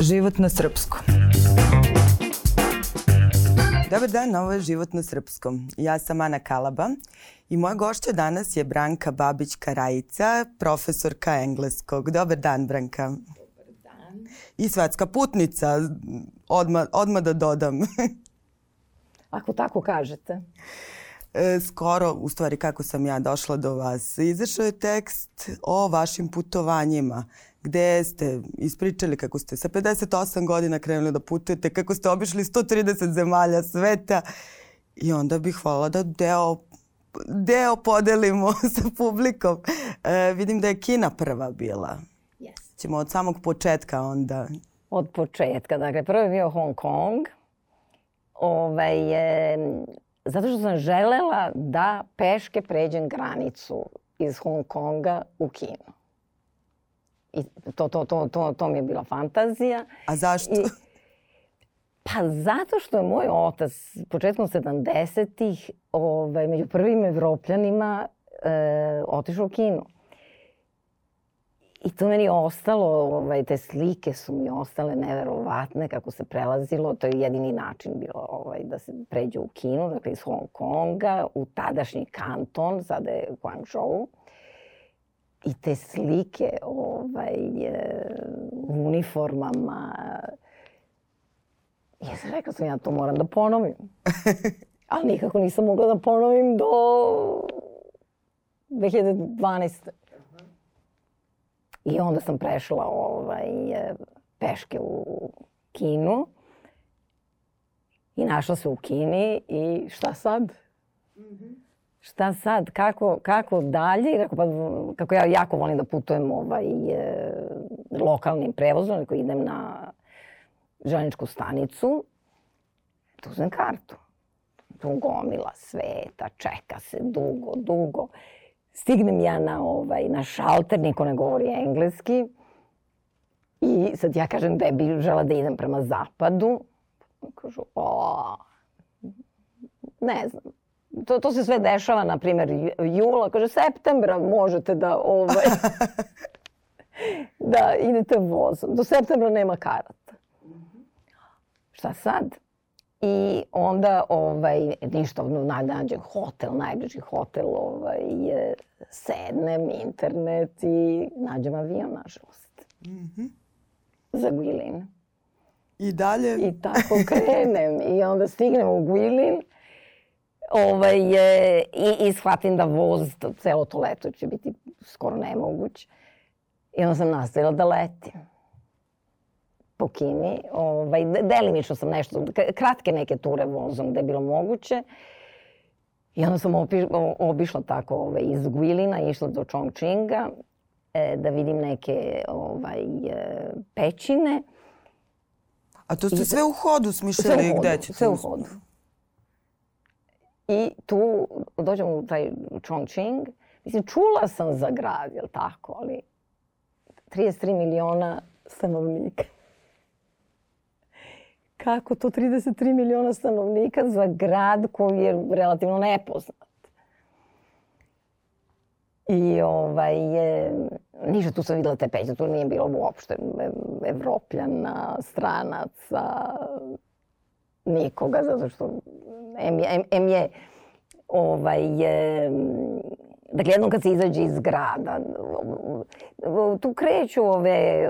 Život na srpskom. Dobar dan, ovo je Život na srpskom. Ja sam Ana Kalaba i moja gošća danas je Branka Babić-Karajica, profesorka engleskog. Dobar dan, Branka. Dobar dan. I svetska putnica, odma, odma da dodam. Ako tako kažete. E, skoro, u stvari kako sam ja došla do vas, izašao je tekst o vašim putovanjima gde ste ispričali kako ste sa 58 godina krenuli da putujete, kako ste obišli 130 zemalja sveta i onda bih hvala da deo deo podelimo sa publikom. E, vidim da je Kina prva bila. Yes. Ćemo od samog početka onda. Od početka. Dakle, prvo je bio Hong Kong. Ovaj, e, zato što sam želela da peške pređem granicu iz Hong Konga u Kinu. I to, to, to, to, to mi je bila fantazija. A zašto? I, pa zato što je moj otac početkom 70-ih ovaj, među prvim evropljanima e, otišao u Kinu. I to meni ostalo, ovaj, te slike su mi ostale neverovatne kako se prelazilo. To je jedini način bilo ovaj, da se pređe u Kinu, dakle iz Hong Konga, u tadašnji kanton, sada je Guangzhou. I te slike ovaj, u uniformama, Ja sam rekla sam ja to moram da ponovim. Ali nikako nisam mogla da ponovim do 2012. I onda sam prešla ovaj, peške u Kinu i našla se u Kini i šta sad? Mm -hmm. Šta sad? Kako, kako dalje? Kako, pa, kako ja jako volim da putujem ovaj, lokalnim prevozom, ako idem na želeničku stanicu, tu uzmem kartu. Tu gomila sveta, čeka se dugo, dugo. Stignem ja na, ovaj, na šalter, niko ne govori engleski. I sad ja kažem da bi žela da idem prema zapadu. Kažu, o, ne znam. To, to se sve dešava, na primjer, jula, kaže, septembra možete da, ovaj, da idete vozom. Do septembra nema karata. Šta sad? I onda ovaj, ništa, nađem hotel, najbliži hotel, ovaj, sednem, internet i nađem avion, nažalost. Mm -hmm. Za Guilin. I dalje? I tako krenem. I onda stignem u Guilin ovaj, je, i, i shvatim da voz, celo to leto će biti skoro nemoguć. I onda sam nastavila da letim po Kini. Ovaj, delimično sam nešto, kratke neke ture vozom gde je bilo moguće. I onda sam opi, obišla tako ovaj, iz Guilina, išla do Chongqinga e, da vidim neke ovaj, e, pećine. A to ste I, sve u hodu smišljali sve u hodu, gde ćete? Sve u hodu. I tu dođem u taj Chongqing. Mislim, čula sam za grad, jel tako, ali 33 miliona stanovnika kako to 33 miliona stanovnika za grad koji je relativno nepoznat. I ovaj, je, ništa tu sam videla te peće, tu nije bilo uopšte evropljana, stranaca, nikoga, zato što M je, M, je ovaj, je, dakle, jednom kad se izađe iz grada, tu kreću ove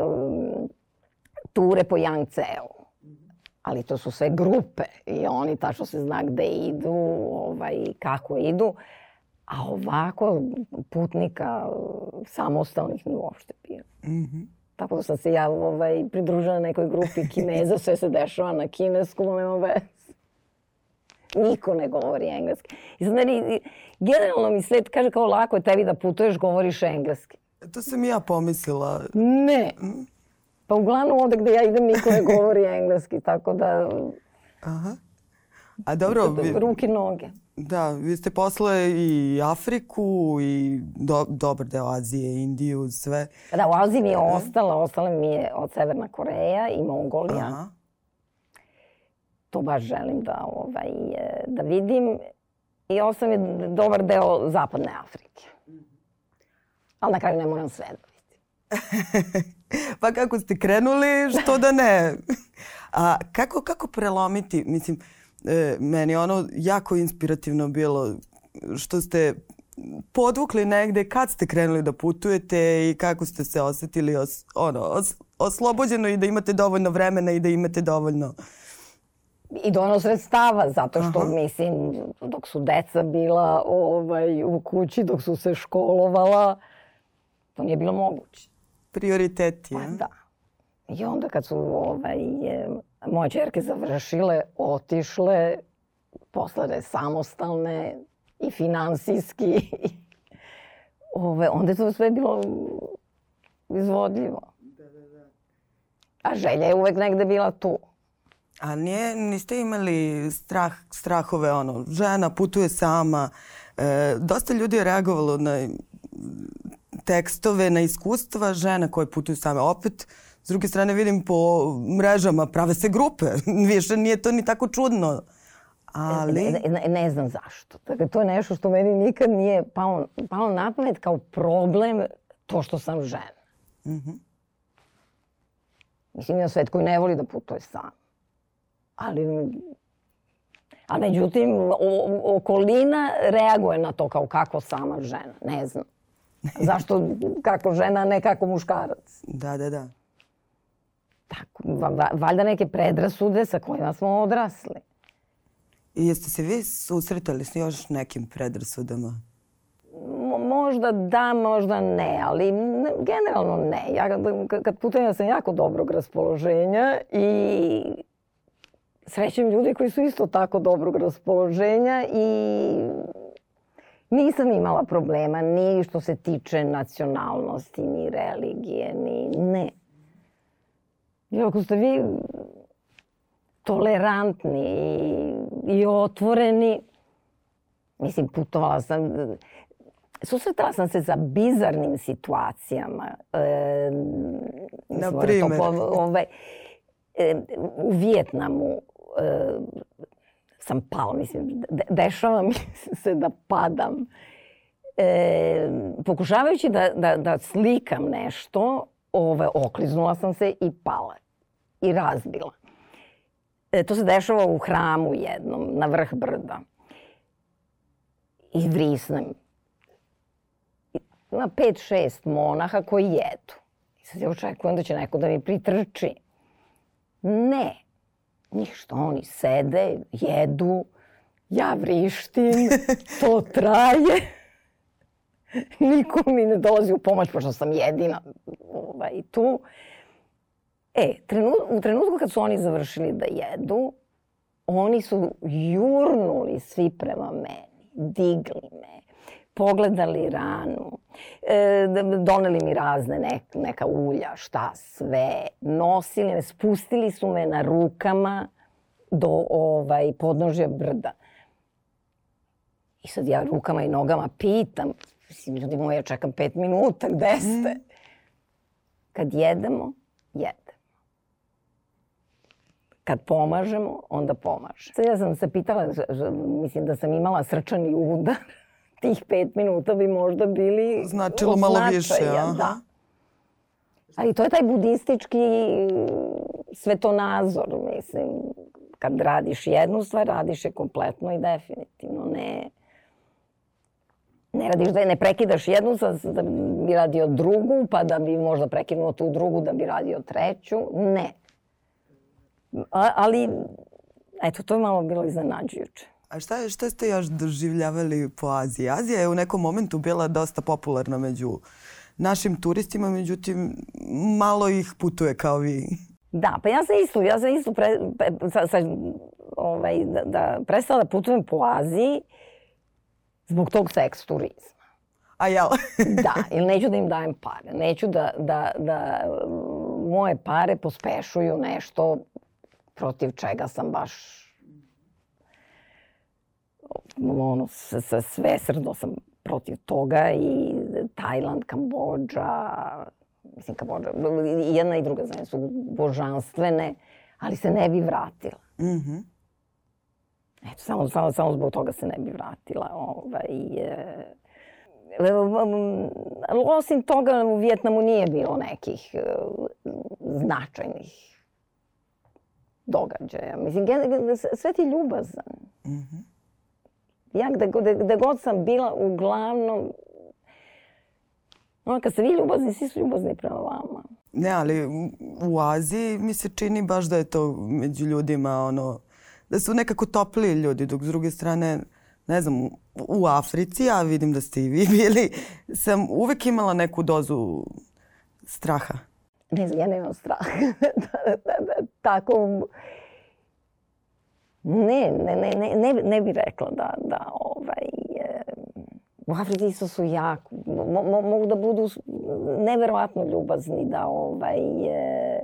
ture po Yangtzeu ali to su sve grupe i oni tačno se zna gde idu, ovaj, kako idu. A ovako putnika samostalnih ni uopšte bio. Mm -hmm. Tako da sam se ja ovaj, pridružila nekoj grupi kineza, sve se dešava na kineskom, nema veze. Niko ne govori engleski. I sad meni, generalno mi svet kaže kao lako je tebi da putuješ, govoriš engleski. To sam i ja pomislila. Ne. Mm. Pa uglavnom ovde gde ja idem niko ne govori engleski, tako da... Aha. A dobro... Vi, ruke, noge. Da, vi ste posle i Afriku i do, dobar deo Azije, Indiju, sve. Da, u Aziji mi je ostala, ostala mi je od Severna Koreja i Mongolija. Aha. To baš želim da, ovaj, da vidim. I ostao mi dobar deo Zapadne Afrike. Ali na kraju ne moram sve da pa kako ste krenuli, što da ne. A kako, kako prelomiti, mislim, e, meni ono jako inspirativno bilo što ste podvukli negde kad ste krenuli da putujete i kako ste se osetili os, ono, os, oslobođeno i da imate dovoljno vremena i da imate dovoljno i dono sredstava, zato što, Aha. mislim, dok su deca bila ovaj, u kući, dok su se školovala, to nije bilo moguće. Prioriteti, pa, ja? da. I onda kad su ovaj, moje čerke završile, otišle, postale samostalne i finansijski, ove, onda je to sve bilo izvodljivo. Da, da, da. A želja je uvek negde bila tu. A nije, niste imali strah, strahove, ono, žena putuje sama. E, dosta ljudi je reagovalo na tekstove, na iskustva žena koje putuju same. Opet, s druge strane vidim po mrežama, prave se grupe. Više nije to ni tako čudno. Ali... Ne, ne, ne znam zašto. Dakle, to je nešto što meni nikad nije palo, palo na pamet kao problem to što sam žena. Mm -hmm. Mislim, ja svet koji ne voli da putuje sam. Ali, a međutim, o, okolina reaguje na to kao kako sama žena. Ne znam. Zašto kako žena, ne kako muškarac. Da, da, da. Tako, valjda neke predrasude sa kojima smo odrasli. I jeste se vi susretali s još nekim predrasudama? možda da, možda ne, ali generalno ne. Ja kad putujem ja sam jako dobrog raspoloženja i srećem ljudi koji su isto tako dobrog raspoloženja i nisam imala problema ni što se tiče nacionalnosti, ni religije, ni ne. I ako ste vi tolerantni i, i otvoreni, mislim, putovala sam, susretala sam se za bizarnim situacijama. E, Na primjer? Ovaj, e, u Vijetnamu e, sam pala, mislim, de, dešava mi se da padam. E, pokušavajući da, da, da slikam nešto, ove, okliznula sam se i pala. I razbila. E, to se dešava u hramu jednom, na vrh brda. I vrisnem. Ima pet, šest monaha koji jedu. I sad ja očekujem da će neko da mi pritrči. Ne. Ništa, oni sede, jedu, ja vrištim, to traje. Niko mi ne dolazi u pomoć, pošto sam jedina ovaj, tu. E, trenu, u trenutku kad su oni završili da jedu, oni su jurnuli svi prema meni, digli me, pogledali ranu, e, doneli mi razne ne, neka ulja, šta sve, nosili me, spustili su me na rukama do ovaj, podnožja brda. I sad ja rukama i nogama pitam, mislim, ljudi moji, ja čekam pet minuta, gde ste? Mm. Kad jedemo, jedemo. Kad pomažemo, onda pomaže. Sad ja sam se pitala, mislim da sam imala srčani udar tih pet minuta bi možda bili Značilo malo više, aha. Da. Ali to je taj budistički svetonazor, mislim. Kad radiš jednu stvar, radiš je kompletno i definitivno. Ne, ne radiš da je, ne prekidaš jednu da bi radio drugu, pa da bi možda prekinuo tu drugu da bi radio treću. Ne. Ali, eto, to je malo bilo iznenađujuće. A šta, šta ste još doživljavali po Aziji? Azija je u nekom momentu bila dosta popularna među našim turistima, međutim malo ih putuje kao vi. Da, pa ja sam isto, ja sam isto pre, sa, sa, ovaj, da, da prestala da putujem po Aziji zbog tog seks turizma. A jel? da, ili neću da im dajem pare. Neću da, da, da moje pare pospešuju nešto protiv čega sam baš ono, sa, svesrdno sam protiv toga i Tajland, Kambođa, mislim Kambođa, jedna i druga zemlja su božanstvene, ali se ne bi vratila. Mm -hmm. Eto, samo, samo, samo zbog toga se ne bi vratila. Ovaj, e, Osim toga, u Vjetnamu nije bilo nekih značajnih događaja. Mislim, sve ti ljubazan. Mm -hmm. Ja gde, gde, gde god sam bila, uglavnom, ono, kad ste vi ljubazni, svi su ljubazni prema vama. Ne, ali u Aziji mi se čini baš da je to među ljudima, ono, da su nekako topliji ljudi, dok s druge strane, ne znam, u Africi, ja vidim da ste i vi bili, sam uvek imala neku dozu straha. Ne znam, ja nemam strah. da, da, da, tako... Ne, ne, ne, ne, ne, ne bih rekla da, da ovaj, u Africi isto su jako, mo, mo, mogu da budu neverovatno ljubazni, da ovaj, e,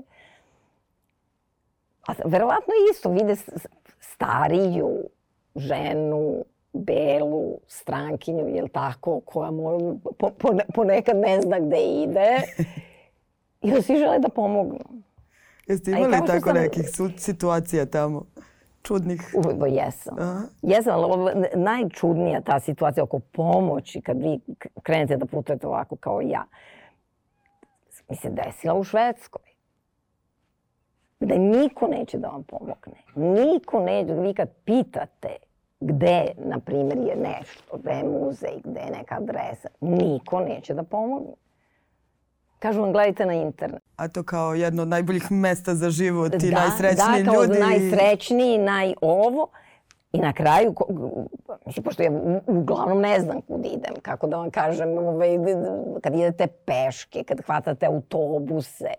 a verovatno isto vide stariju ženu, belu strankinju, jel tako, koja mo, po, po, ponekad ne zna gde ide i da svi žele da pomognu. Jeste imali tako sam... nekih situacija tamo? Čudnih? Uvo, jesam. Aha. Jesam, ali ovo, najčudnija ta situacija oko pomoći, kad vi krenete da putujete ovako kao ja, mi se desila u Švedskoj. Da niko neće da vam pomogne. Niko neće, vi kad pitate gde, na primjer, je nešto, gde je muzej, gde je neka adresa, niko neće da pomogne. Kažu vam, gledajte na internet. A to kao jedno od najboljih mesta za život i da, najsrećniji ljudi. Da, kao najsrećniji, naj ovo. I na kraju, mislim, pošto ja uglavnom ne znam kud idem, kako da vam kažem, ovaj, kad idete peške, kad hvatate autobuse,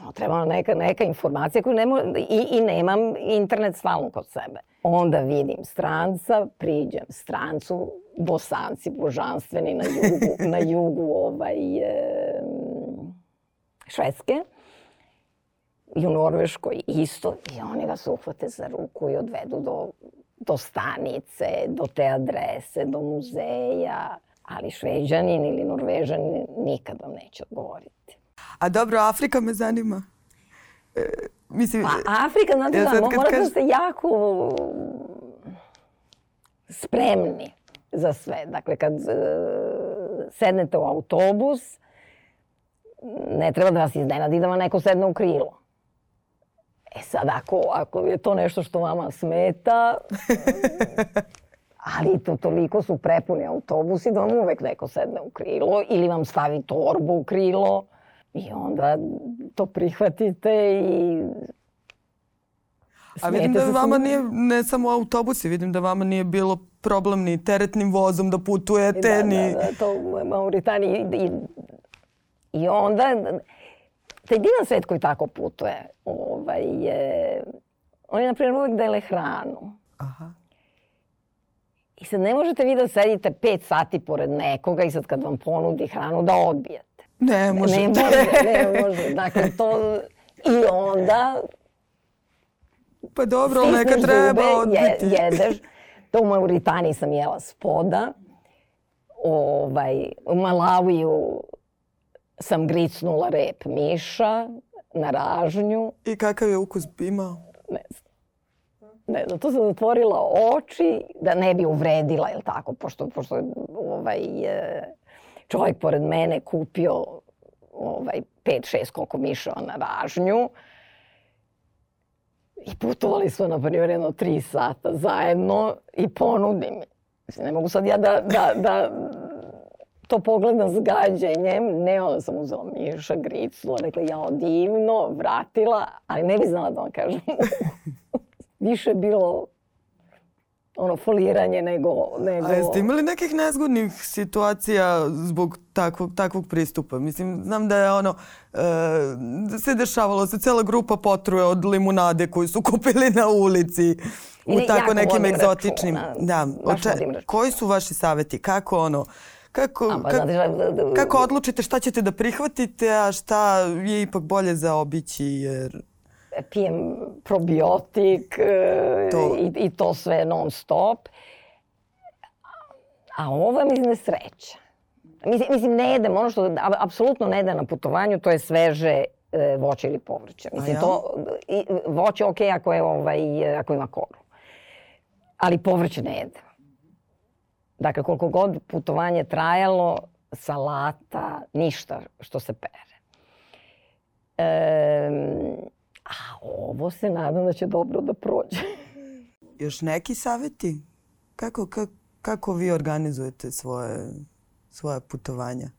no, treba neka, neka informacija koju ne i, i nemam internet stalno kod sebe. Onda vidim stranca, priđem strancu, bosanci božanstveni na jugu, na jugu ovaj, e, Švedske i u Norveškoj isto. I oni vas uhvate za ruku i odvedu do, do stanice, do te adrese, do muzeja. Ali šveđanin ili norvežanin nikad vam neće odgovoriti. A dobro, Afrika me zanima. E, mislim, pa, Afrika, znate ja da, morate kaž... da ste jako spremni za sve. Dakle, kad uh, sednete u autobus, ne treba da vas iznenadi da vam neko sedne u krilo. E sad, ako, ako je to nešto što vama smeta, ali to toliko su prepuni autobusi da vam uvek neko sedne u krilo ili vam stavi torbu u krilo i onda to prihvatite i A vidim da vama nije, ne samo autobusi, vidim da vama nije bilo problem ni teretnim vozom da putujete, da, ni... Da, da, to u Mauritaniji i I onda, taj divan svet koji tako putuje, ovaj, je, on je, na primjer, uvek dele hranu. Aha. I sad ne možete vi da sedite pet sati pored nekoga i sad kad vam ponudi hranu da odbijete. Ne može. Ne može, ne može. Dakle, to... I onda... Pa dobro, ali neka treba odbiti. Je, jedeš. To u Mauritaniji sam jela spoda. Ovaj, u Malaviju sam gricnula rep miša na ražnju. I kakav je ukus imao? Ne znam. Ne znam, to sam zatvorila oči da ne bi uvredila, jel tako, pošto, pošto ovaj, čovjek pored mene kupio ovaj, pet, šest koliko mišava na ražnju. I putovali su na primjer jedno tri sata zajedno i ponudi mi. Ne mogu sad ja da, da, da to pogledam s gađenjem, ne sam uzela Miša, gricula, rekla ja divno, vratila, ali ne bi znala da vam kažem. Više je bilo ono foliranje nego... nego... A jeste imali nekih nezgodnih situacija zbog takvog, takvog pristupa? Mislim, znam da je ono, e, se dešavalo se cela grupa potruje od limunade koju su kupili na ulici u I tako nekim egzotičnim... Računa. Da, oče, koji su vaši saveti? Kako ono, Kako, pa, kak, znate, kako odlučite šta ćete da prihvatite, a šta je ipak bolje za obići? Jer... Pijem probiotik e, to. I, i to sve non stop. A ovo je, mislim, sreća. Mislim, mislim, ne jedem, ono što apsolutno ne jedem na putovanju, to je sveže e, voće ili povrće. Mislim, to, i, voće ok ako, je, ovaj, ako ima koru. Ali povrće ne jedem Dakle, koliko god putovanje trajalo, salata, ništa što se pere. E, a ovo se nadam da će dobro da prođe. Još neki saveti? Kako, kako, kako vi organizujete svoje, svoje putovanja?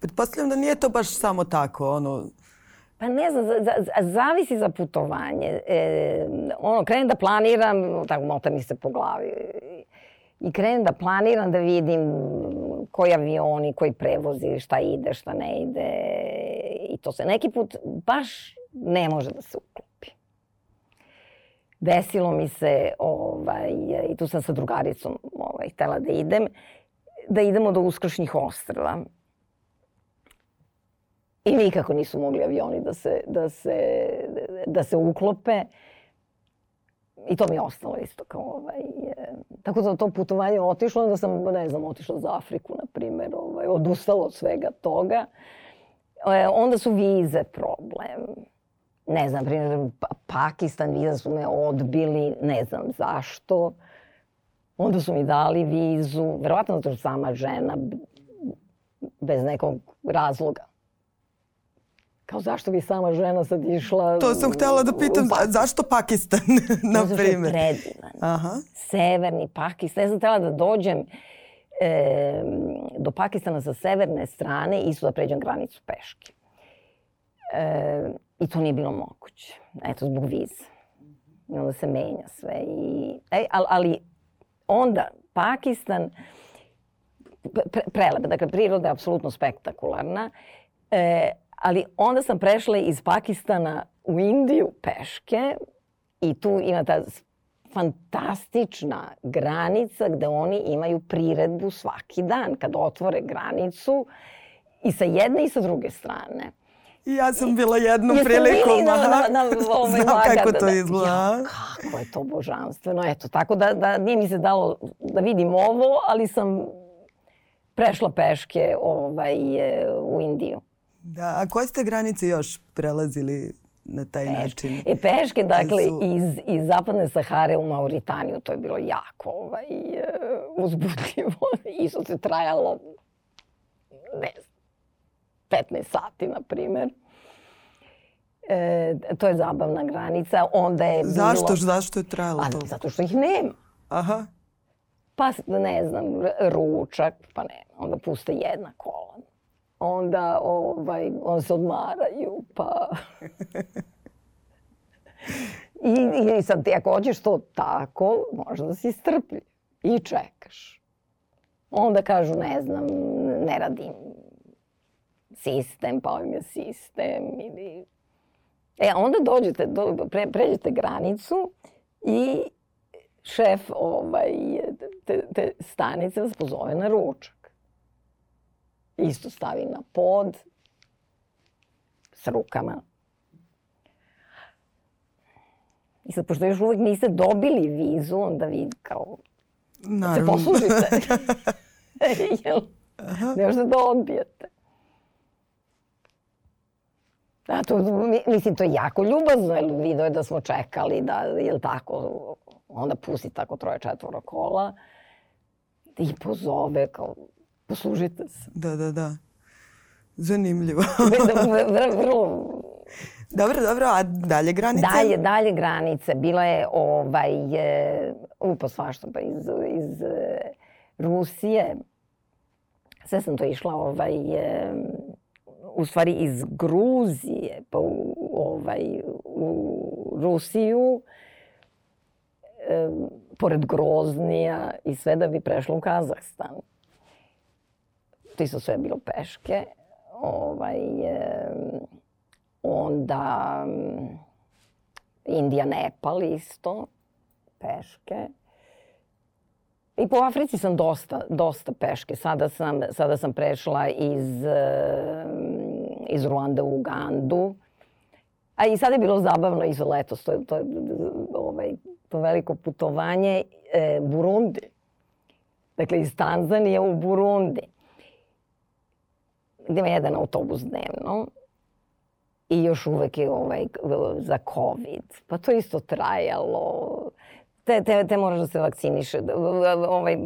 Pretpostavljam da nije to baš samo tako, ono... Pa ne znam, za, za, zavisi za putovanje. E, ono, krenem da planiram, tako mota mi se po glavi. I krenem da planiram da vidim koji avioni, koji prevozi, šta ide, šta ne ide. I to se neki put baš ne može da se uklopi. Desilo mi se, ovaj, i tu sam sa drugaricom ovaj, htela da idem, da idemo do uskršnjih ostrava. I nikako nisu mogli avioni da se, da se, da se uklope. I to mi je ostalo isto kao ovaj, tako da to putovanje otišlo, da sam, ne znam, otišla za Afriku, na primjer, ovaj, odustalo od svega toga. E, onda su vize problem. Ne znam, primjer, pa, Pakistan, viza su me odbili, ne znam zašto. Onda su mi dali vizu, verovatno zato što sama žena, bez nekog razloga Kao zašto bi sama žena sad išla... To sam htela da pitam, pa... zašto Pakistan, na primjer? Zato što je predivan. Aha. Severni Pakistan. Ja sam htela da dođem e, do Pakistana sa severne strane i da pređem granicu peške. E, I to nije bilo moguće. Eto, zbog vize. I onda se menja sve. I, e, ali, ali onda Pakistan pre, prelebe. Dakle, priroda je apsolutno spektakularna. E, Ali onda sam prešla iz Pakistana u Indiju peške i tu ima ta fantastična granica gde oni imaju priredbu svaki dan kad otvore granicu i sa jedne i sa druge strane. I ja sam bila jednom Jeste prilikom. Na, na, na, ovaj Znam kako to da, izgleda. Ja, kako je to božanstveno. Eto, tako da, da nije mi se dalo da vidim ovo, ali sam prešla peške ovaj, u Indiju. Da, a koje ste granice još prelazili na taj peške. način? E, peške, dakle, su... iz, iz zapadne Sahare u Mauritaniju, to je bilo jako ovaj, uh, uzbudljivo. Isto se trajalo, ne znam, 15 sati, na primer. E, to je zabavna granica. Onda je bilo... Zašto? Zašto je trajalo to? Zato što ih nema. Aha. Pa, ne znam, ručak, pa ne, onda puste jedna kola onda ovaj, on se odmaraju, pa... I, I sad ti ako hoćeš to tako, možda da si strpljiv i čekaš. Onda kažu, ne znam, ne radim sistem, pa im je sistem ili... E, onda dođete, do, pre, pređete granicu i šef ovaj, te, te stanice vas pozove na ručak isto stavi na pod s rukama. I sad, pošto još uvek niste dobili vizu, onda vi kao Naravno. se poslužite. Jel? Ne možete da odbijete. A to, mislim, to je jako ljubazno, jer video je da smo čekali, da, jel tako, onda pusti tako troje, četvoro kola i pozove kao, poslužite se. Da, da, da. Zanimljivo. Vrlo... Dobro, dobro, a dalje granice? Dalje, dalje granice. Bila je ovaj, e, upo svašta pa iz, iz e, Rusije. Sve sam to išla ovaj, e, u stvari iz Gruzije pa u, ovaj, u Rusiju e, pored Groznija i sve da bi prešla u Kazahstan to isto sve bilo peške. Ovaj, onda Indija, Nepal isto, peške. I po Africi sam dosta, dosta peške. Sada sam, sada sam prešla iz, iz Ruanda u Ugandu. A i sada je bilo zabavno izo letos, to to, ovaj, to veliko putovanje. E, Burundi. Dakle, iz Tanzanije u Burundi gde ima jedan autobus dnevno i još uvek je ovaj, za COVID. Pa to isto trajalo. Te, te, te moraš da se vakciniše. Ovaj,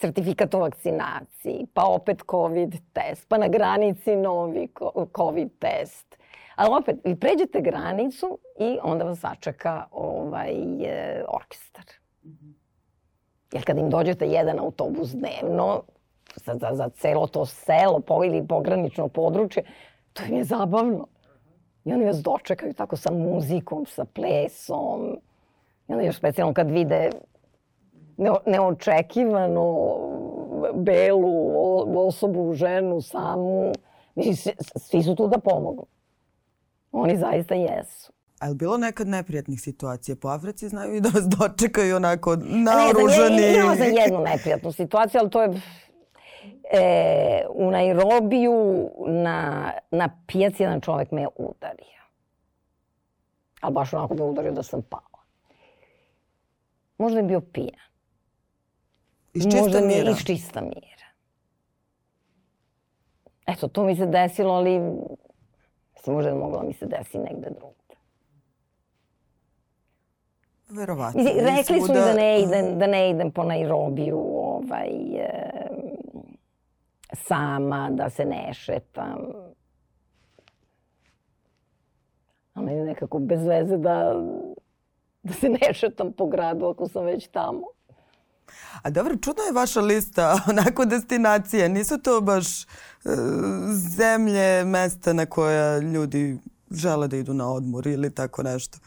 sertifikat o vakcinaciji, pa opet COVID test, pa na granici novi COVID test. Ali opet, vi pređete granicu i onda vas sačeka ovaj, e, orkestar. Jer kad im dođete jedan autobus dnevno, za, za, za celo to selo ili pogranično područje, to im je zabavno. I oni vas dočekaju tako sa muzikom, sa plesom. I onda još specijalno kad vide neočekivano belu osobu, ženu, samu. Mislim, svi su tu da pomogu. Oni zaista jesu. A je bilo nekad neprijatnih situacija po Africi? Znaju i da vas dočekaju onako naoružani? Ne, imala sam jednu neprijatnu situaciju, ali to je e, u Nairobiju na, na pijaci jedan čovek me udario. Ali baš onako me udario da sam pala. Možda je bio pijan. Iz čista Možda mira? Iz čista mira. Eto, to mi se desilo, ali mislim, možda je mogla mi se desi negde drugde. Verovatno. Mislim, rekli su mi da ne idem, da ne idem po Nairobiju ovaj, e, sama, da se ne šetam. A meni nekako bez veze da, da se ne šetam po gradu ako sam već tamo. A dobro, čudno je vaša lista onako destinacije. Nisu to baš uh, zemlje, mesta na koja ljudi žele da idu na odmor ili tako nešto.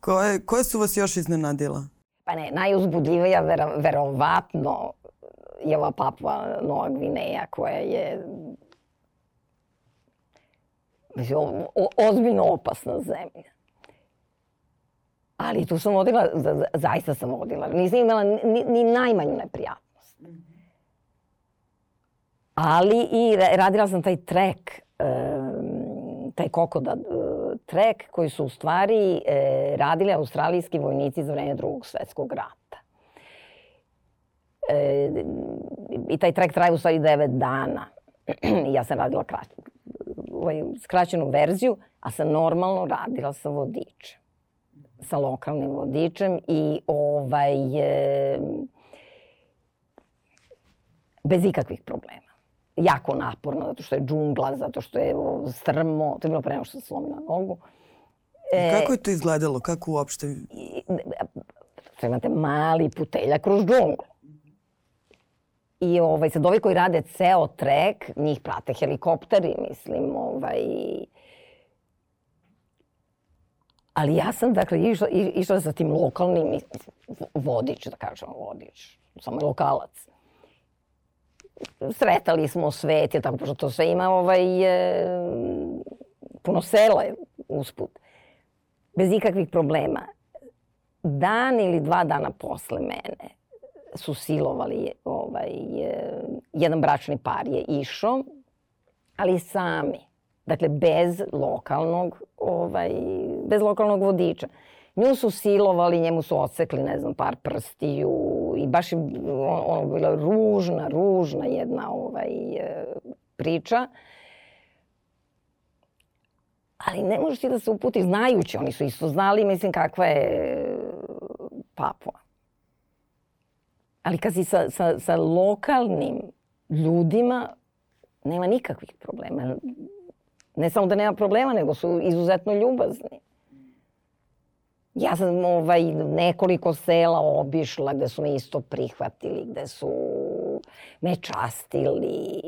Koje, koje su vas još iznenadila? Pa ne, najuzbudljivija ver, verovatno je ova Papua Nova Gvineja koja je mislim, o, o, ozbiljno opasna zemlja. Ali tu sam vodila, za, zaista sam vodila. Nisam imala ni, ni najmanju neprijatnost. Ali i radila sam taj trek, taj kokoda trek koji su u stvari e, radili australijski vojnici za vreme drugog svetskog rata. E, I taj trek traje u stvari 9 dana. ja sam radila krać, ovaj, skraćenu verziju, a sam normalno radila sa vodičem sa lokalnim vodičem i ovaj, e, bez ikakvih problema. Jako naporno, zato što je džungla, zato što je strmo, to je bilo pre što sam slomila nogu. E, kako je to izgledalo? Kako uopšte? Imate mali putelja kroz džunglu. I ovaj, sad ovi koji rade ceo trek, njih prate helikopteri, mislim, ovaj, Ali ja sam, dakle, išla, išla sa tim lokalnim vodič, da kažem vodič, samo lokalac. Sretali smo svet, je tako, pošto to sve ima ovaj, e, puno sela usput. Bez ikakvih problema. Dan ili dva dana posle mene su silovali ovaj, jedan bračni par je išao, ali sami. Dakle, bez lokalnog, ovaj, bez lokalnog vodiča. Nju su silovali, njemu su odsekli, ne znam, par prstiju i baš je ono bila ružna, ružna jedna ovaj, priča. Ali ne možeš ti da se uputi znajući, oni su isto znali, mislim, kakva je Papua. Ali kad si sa, sa, sa lokalnim ljudima, nema nikakvih problema ne samo da nema problema, nego su izuzetno ljubazni. Ja sam ovaj, nekoliko sela obišla gde su me isto prihvatili, gde su me častili.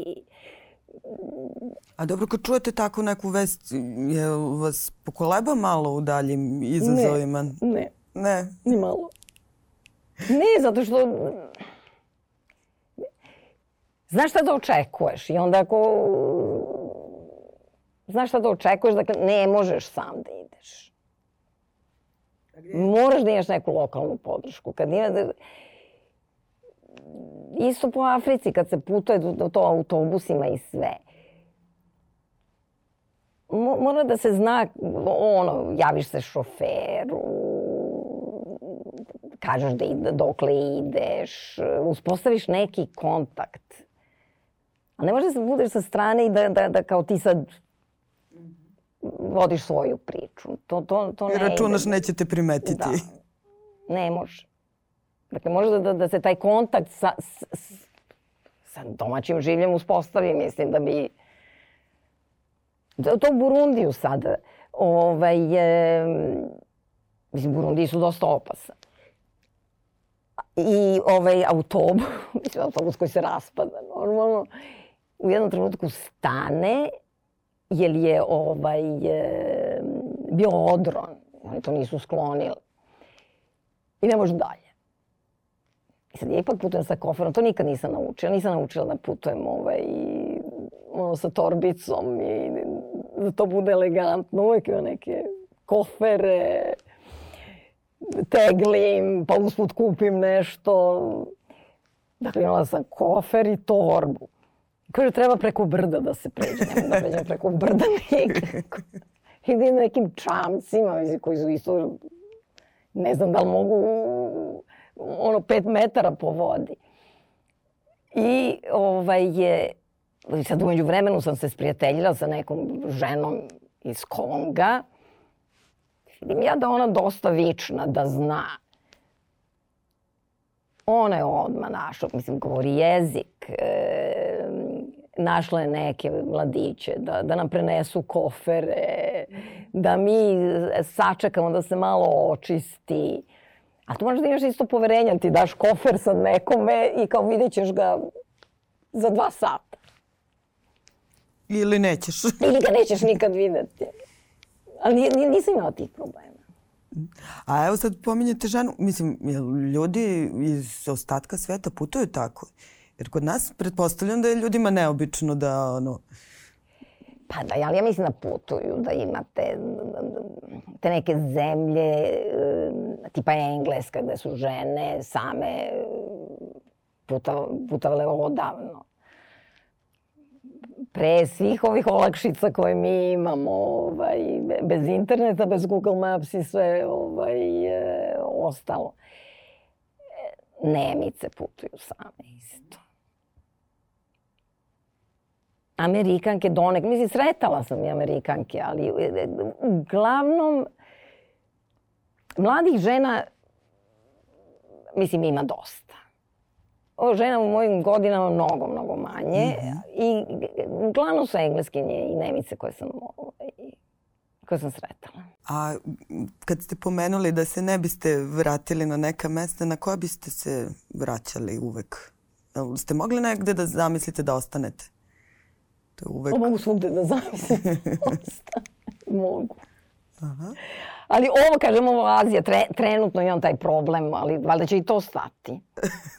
A dobro, kad čujete tako neku vest, je vas pokoleba malo u daljim izazovima? Ne, ne. Ne? Ni malo. Ne, zato što... Znaš šta da očekuješ i onda ako znaš šta da očekuješ, dakle ne možeš sam da ideš. Moraš da imaš neku lokalnu podršku. Kad nije da... Isto po Africi, kad se putuje do to autobusima i sve. Mora da se zna, ono, javiš se šoferu, kažeš da ide, dokle ideš, uspostaviš neki kontakt. A ne može da budeš sa strane i da, da, da kao ti sad vodiš svoju priču. To, to, to ne I računaš ide. nećete primetiti. Da. Ne može. Dakle, može da, da se taj kontakt sa, s, sa domaćim življem uspostavi, mislim da bi... Da, to u Burundiju sad, ovaj, e, mislim, Burundiji su dosta opasan. I ovaj autobus, mislim, autobus koji se raspada normalno, u jednom trenutku stane, jer je ovaj, e, bio odron. Oni to nisu sklonili. I ne može dalje. I sad ja ipak putujem sa koferom, to nikad nisam naučila. Nisam naučila da putujem ovaj, ono, sa torbicom i da to bude elegantno. Uvijek ima neke kofere, teglim, pa usput kupim nešto. Dakle, imala sam kofer i torbu. Kaže, treba preko brda da se pređe. Nemoj da pređem preko brda nikako. Idem nekim čamcima koji su isto, ne znam da li mogu ono pet metara po vodi. I ovaj je, sad umeđu vremenu sam se sprijateljila sa nekom ženom iz Konga. Vidim ja da ona dosta vična, da zna. Ona je odmah našla, mislim, govori jezik. E, našla je neke mladiće da, da nam prenesu kofere, da mi sačekamo da se malo očisti. A tu možeš da imaš isto poverenja, ti daš kofer sad nekome i kao vidjet ćeš ga za dva sata. Ili nećeš. Ili ga nećeš nikad videti. Ali nisam imala tih problema. A evo sad pominjete ženu, mislim, ljudi iz ostatka sveta putuju tako? Jer kod nas pretpostavljam da je ljudima neobično da ono... Pa da, ali ja mislim da putuju, da imate te neke zemlje, eh, tipa Engleska, gde su žene same putavale odavno. Pre svih ovih olakšica koje mi imamo, ovaj, bez interneta, bez Google Maps i sve ovaj, e, ostalo. Nemice putuju same isto. Amerikanke donek, mislim, sretala sam i Amerikanke, ali e, e, uglavnom mladih žena, mislim, ima dosta. O, žena u mojim godinama mnogo, mnogo manje. Mm. I uglavnom su engleskinje i nemice koje sam, ovaj, koje sam sretala. A kad ste pomenuli da se ne biste vratili na neka mesta, na koja biste se vraćali uvek? Ste mogli negde da zamislite da ostanete? To je uvek... O, mogu svugde da zamislim. mogu. Aha. Ali ovo, kažem, ovo Azija, tre, trenutno imam taj problem, ali valjda će i to stati.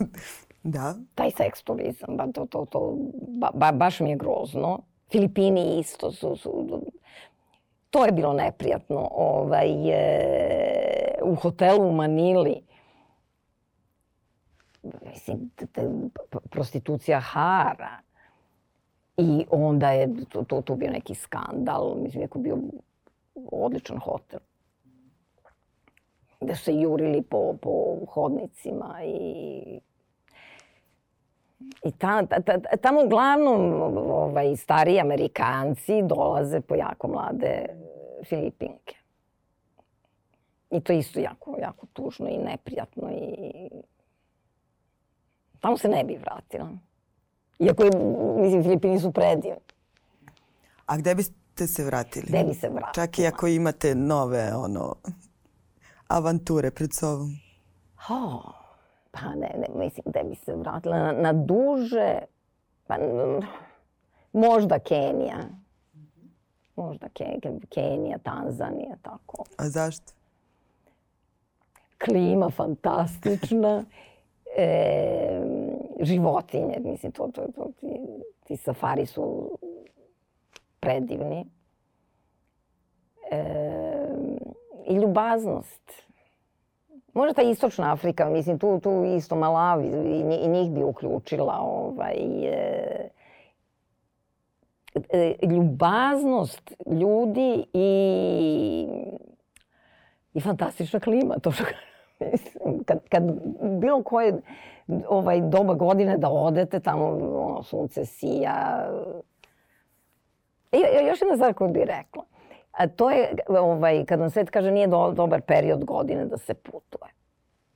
da. Taj seks turizam, ba, to, to, to, ba, ba, baš mi je grozno. Filipini isto su, su to je bilo neprijatno. Ovaj, e, u hotelu u Manili, mislim, prostitucija hara, I onda je to, to, to bio neki skandal, mislim, neko bio odličan hotel. Gde su se jurili po, po hodnicima i I ta, ta, ta, tamo uglavnom ovaj, stariji Amerikanci dolaze po jako mlade Filipinke. I to isto jako, jako tužno i neprijatno i tamo se ne bi vratila. Iako je, mislim, Filipini su predivni. A gde biste se vratili? Gde bi se vratila? Čak i ako imate nove, ono, avanture pred sobom. Oh, pa ne, ne, mislim, gde bi se vratila? Na, na duže, pa možda Kenija. Možda Kenija, Tanzanija, tako. A zašto? Klima fantastična. e, životinje, mislim, to, to, to, ti, ti safari su predivni. E, I ljubaznost. Možda ta istočna Afrika, mislim, tu, tu isto Malavi i, i njih bi uključila. Ovaj, e, e, ljubaznost ljudi i, i fantastična klima, to što mislim, kad, kad bilo koje ovaj, doba godine da odete, tamo ono, sunce sija. I, još jedna stvar koju bih rekla. A to je, ovaj, kad nam svet kaže nije do, dobar period godine da se putuje.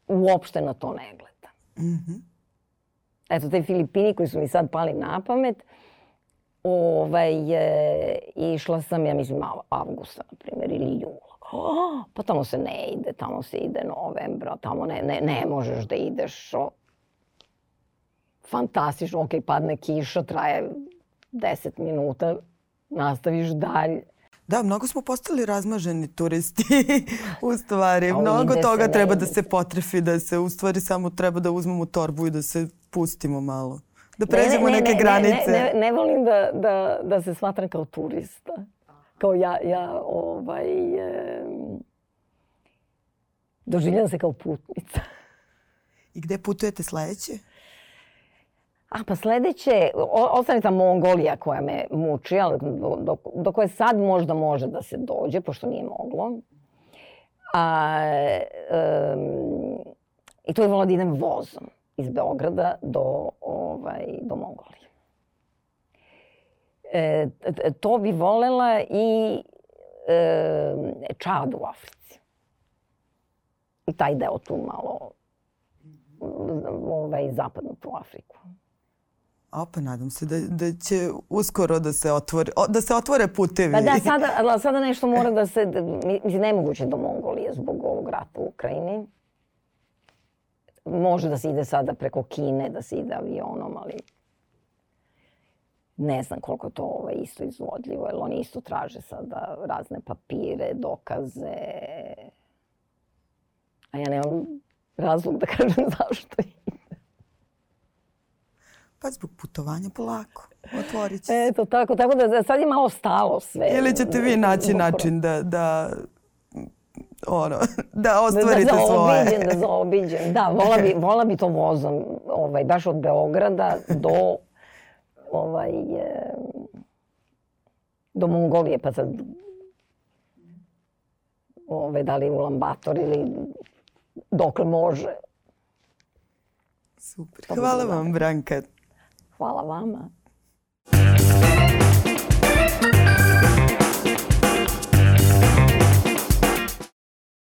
Uopšte na to ne gleda. Mm -hmm. eto, te Filipini koji su mi sad pali na pamet, ovaj, e, išla sam, ja mislim, avgusta, na primjer, ili jula. Oh, pa tamo se ne ide, tamo se ide novembra, tamo ne, ne, ne možeš da ideš. O, fantastično, ok, padne kiša, traje 10 minuta, nastaviš dalje. Da, mnogo smo postali razmaženi turisti u stvari. Mnogo toga treba da se potrefi, da se u stvari samo treba da uzmemo torbu i da se pustimo malo. Da pređemo ne, ne, neke ne, granice. Ne, ne, ne volim da, da, da se smatram kao turista. Kao ja, ja ovaj, e, doživljam se kao putnica. I gde putujete sledeće? A pa sledeće, ostane ta Mongolija koja me muči, ali do, do koje sad možda može da se dođe, pošto nije moglo. A, um, I to je volila da idem vozom iz Beograda do, ovaj, do Mongolije. E, to bi volela i e, Čad u Africi. I taj deo tu malo ovaj, zapadnu tu Afriku. A pa nadam se da, da će uskoro da se otvore, da se otvore putevi. Pa da, sada, sada nešto mora da se, mislim, nemoguće do Mongolije zbog ovog rata u Ukrajini. Može da se ide sada preko Kine, da se ide avionom, ali ne znam koliko to ovaj, isto izvodljivo, jer oni isto traže sada razne papire, dokaze. A ja nemam razlog da kažem zašto ide. Pa zbog putovanja polako. Otvorit će se. Eto, tako, tako da sad je malo stalo sve. Ili ćete vi naći način da, da ono, da ostvarite da, da svoje. Da zaobiđem, da, vola bi, vola bi to vozom, ovaj, baš od Beograda do ovaj, e, do Mongolije, pa sad ove, da li u Lambator ili dokle može. Super. Hvala, Hvala vam, Branka. Hvala vama. Hvala vama.